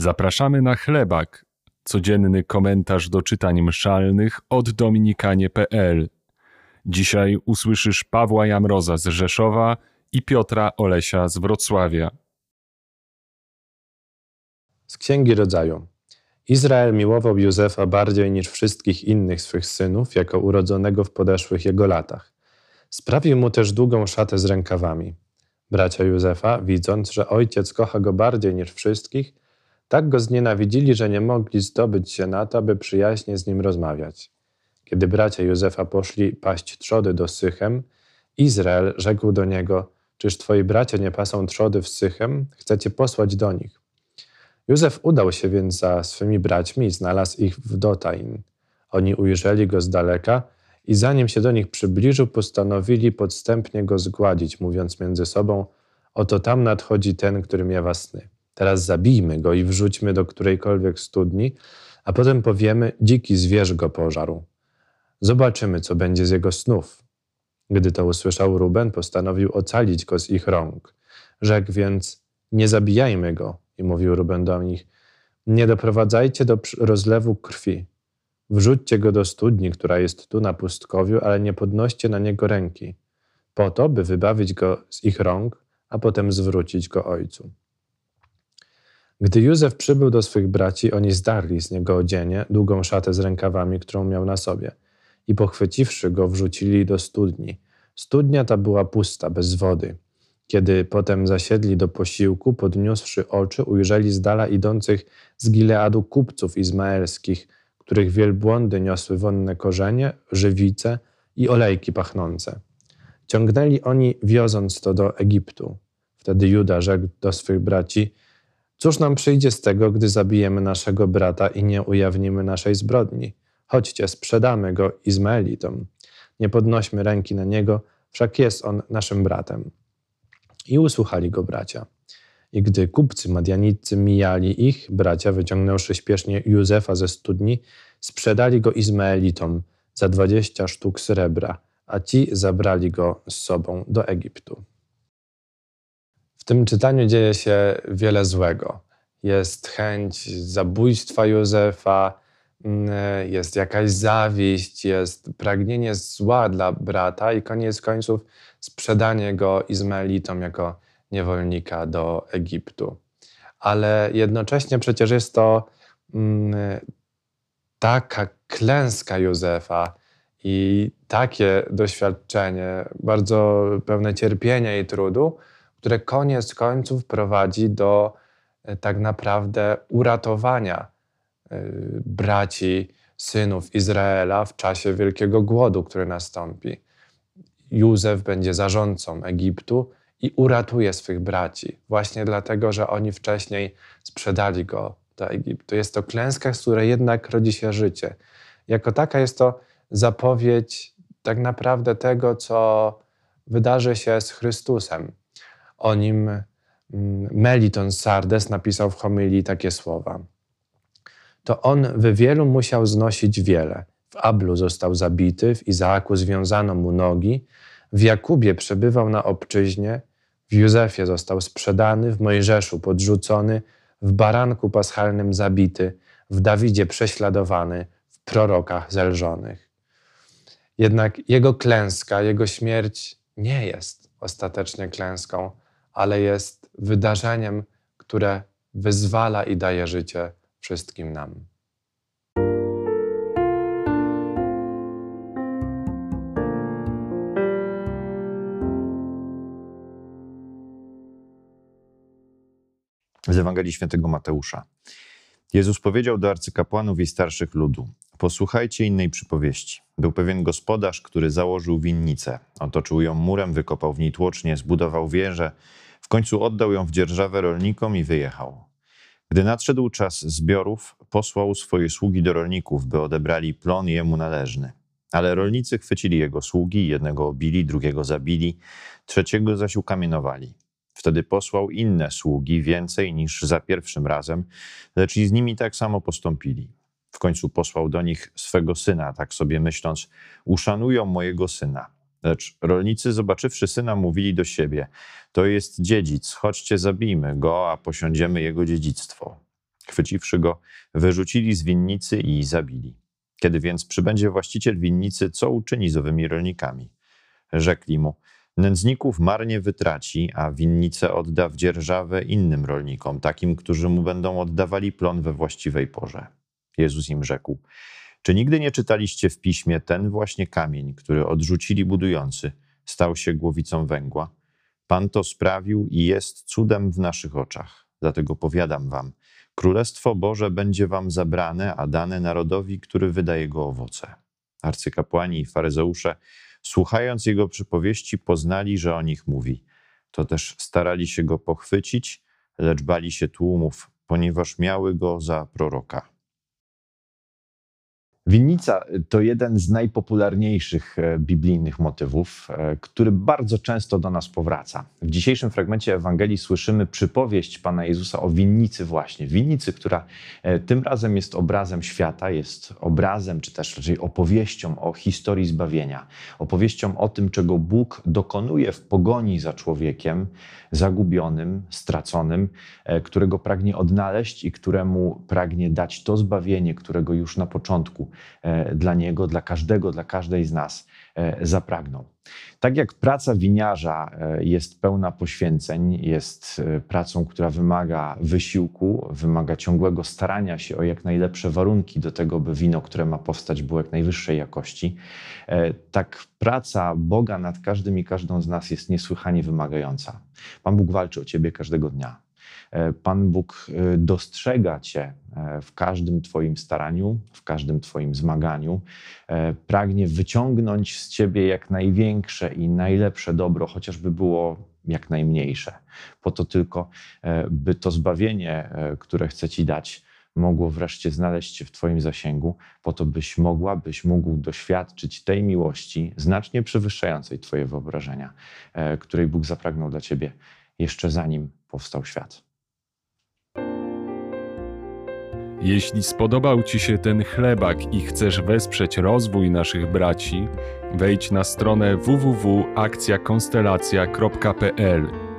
Zapraszamy na chlebak, codzienny komentarz do czytań mszalnych od dominikanie.pl. Dzisiaj usłyszysz Pawła Jamroza z Rzeszowa i Piotra Olesia z Wrocławia. Z Księgi Rodzaju. Izrael miłował Józefa bardziej niż wszystkich innych swych synów, jako urodzonego w podeszłych jego latach. Sprawił mu też długą szatę z rękawami. Bracia Józefa, widząc, że ojciec kocha go bardziej niż wszystkich, tak go znienawidzili, że nie mogli zdobyć się na to, by przyjaźnie z nim rozmawiać. Kiedy bracia Józefa poszli paść trzody do Sychem, Izrael rzekł do niego: Czyż twoi bracia nie pasą trzody w Sychem? Chcecie posłać do nich. Józef udał się więc za swymi braćmi i znalazł ich w Dotain. Oni ujrzeli go z daleka i zanim się do nich przybliżył, postanowili podstępnie go zgładzić, mówiąc między sobą: Oto tam nadchodzi ten, który miewa sny. Teraz zabijmy go i wrzućmy do którejkolwiek studni, a potem powiemy: Dziki zwierz go pożarł. Zobaczymy, co będzie z jego snów. Gdy to usłyszał Ruben, postanowił ocalić go z ich rąk. Rzekł więc: Nie zabijajmy go. I mówił Ruben do nich: Nie doprowadzajcie do rozlewu krwi. Wrzućcie go do studni, która jest tu na pustkowiu, ale nie podnoście na niego ręki, po to, by wybawić go z ich rąk, a potem zwrócić go ojcu. Gdy Józef przybył do swych braci, oni zdarli z niego odzienie, długą szatę z rękawami, którą miał na sobie, i pochwyciwszy go, wrzucili do studni. Studnia ta była pusta, bez wody. Kiedy potem zasiedli do posiłku, podniósłszy oczy, ujrzeli z dala idących z Gileadu kupców izmaelskich, których wielbłądy niosły wonne korzenie, żywice i olejki pachnące. Ciągnęli oni, wioząc to do Egiptu. Wtedy Juda rzekł do swych braci – Cóż nam przyjdzie z tego, gdy zabijemy naszego brata i nie ujawnimy naszej zbrodni? Chodźcie, sprzedamy go Izmaelitom. Nie podnośmy ręki na niego, wszak jest on naszym bratem. I usłuchali go bracia. I gdy kupcy madianicy mijali ich, bracia, wyciągnąwszy śpiesznie Józefa ze studni, sprzedali go Izmaelitom za dwadzieścia sztuk srebra, a ci zabrali go z sobą do Egiptu. Tym czytaniu dzieje się wiele złego. Jest chęć zabójstwa Józefa, mm, jest jakaś zawiść, jest pragnienie zła dla brata i koniec końców sprzedanie go Izmaelitom jako niewolnika do Egiptu. Ale jednocześnie przecież jest to mm, taka klęska Józefa i takie doświadczenie, bardzo pełne cierpienia i trudu, które koniec końców prowadzi do e, tak naprawdę uratowania e, braci, synów Izraela w czasie wielkiego głodu, który nastąpi. Józef będzie zarządcą Egiptu i uratuje swych braci, właśnie dlatego, że oni wcześniej sprzedali go do Egiptu. Jest to klęska, z której jednak rodzi się życie. Jako taka jest to zapowiedź tak naprawdę tego, co wydarzy się z Chrystusem. O nim mm, Meliton Sardes napisał w homilii takie słowa. To on w wielu musiał znosić wiele. W Ablu został zabity, w Izaaku związano mu nogi, w Jakubie przebywał na obczyźnie, w Józefie został sprzedany, w Mojżeszu podrzucony, w baranku paschalnym zabity, w Dawidzie prześladowany, w prorokach zelżonych. Jednak jego klęska, jego śmierć nie jest ostatecznie klęską, ale jest wydarzeniem, które wyzwala i daje życie wszystkim nam. Z Ewangelii Świętego Mateusza. Jezus powiedział do arcykapłanów i starszych ludu: Posłuchajcie innej przypowieści. Był pewien gospodarz, który założył winnicę. Otoczył ją murem, wykopał w niej tłocznie, zbudował wieżę, w końcu oddał ją w dzierżawę rolnikom i wyjechał. Gdy nadszedł czas zbiorów, posłał swoje sługi do rolników, by odebrali plon jemu należny. Ale rolnicy chwycili jego sługi, jednego obili, drugiego zabili, trzeciego zaś ukamienowali. Wtedy posłał inne sługi, więcej niż za pierwszym razem, lecz i z nimi tak samo postąpili. W końcu posłał do nich swego syna, tak sobie myśląc: Uszanują mojego syna. Lecz rolnicy, zobaczywszy syna, mówili do siebie: To jest dziedzic, chodźcie, zabijmy go, a posiądziemy jego dziedzictwo. Schwyciwszy go, wyrzucili z winnicy i zabili. Kiedy więc przybędzie właściciel winnicy, co uczyni z owymi rolnikami? Rzekli mu, nędzników marnie wytraci, a winnicę odda w dzierżawę innym rolnikom, takim, którzy mu będą oddawali plon we właściwej porze. Jezus im rzekł, czy nigdy nie czytaliście w piśmie ten właśnie kamień, który odrzucili budujący, stał się głowicą węgła? Pan to sprawił i jest cudem w naszych oczach. Dlatego powiadam wam, Królestwo Boże będzie wam zabrane, a dane narodowi, który wydaje go owoce. Arcykapłani i faryzeusze, słuchając jego przypowieści, poznali, że o nich mówi. To też starali się go pochwycić, lecz bali się tłumów, ponieważ miały go za proroka. Winnica to jeden z najpopularniejszych e, biblijnych motywów, e, który bardzo często do nas powraca. W dzisiejszym fragmencie Ewangelii słyszymy przypowieść Pana Jezusa o winnicy właśnie. Winnicy, która e, tym razem jest obrazem świata, jest obrazem, czy też raczej opowieścią o historii zbawienia. Opowieścią o tym, czego Bóg dokonuje w pogoni za człowiekiem zagubionym, straconym, którego pragnie odnaleźć i któremu pragnie dać to zbawienie, którego już na początku dla niego, dla każdego, dla każdej z nas e, zapragnął. Tak jak praca winiarza e, jest pełna poświęceń, jest pracą, która wymaga wysiłku, wymaga ciągłego starania się o jak najlepsze warunki do tego, by wino, które ma powstać, było jak najwyższej jakości, tak praca Boga nad każdym i każdą z nas jest niesłychanie wymagająca. Pan Bóg walczy o ciebie każdego dnia. E, Pan Bóg e, dostrzega Cię e, w każdym Twoim staraniu, w każdym Twoim zmaganiu. Pragnie wyciągnąć z Ciebie jak największe i najlepsze dobro, chociażby było jak najmniejsze. Po to tylko, by to zbawienie, które chce Ci dać, mogło wreszcie znaleźć się w Twoim zasięgu, po to byś mogła, byś mógł doświadczyć tej miłości, znacznie przewyższającej Twoje wyobrażenia, której Bóg zapragnął dla Ciebie jeszcze zanim powstał świat. Jeśli spodobał Ci się ten chlebak i chcesz wesprzeć rozwój naszych braci, wejdź na stronę www.akcjakonstelacja.pl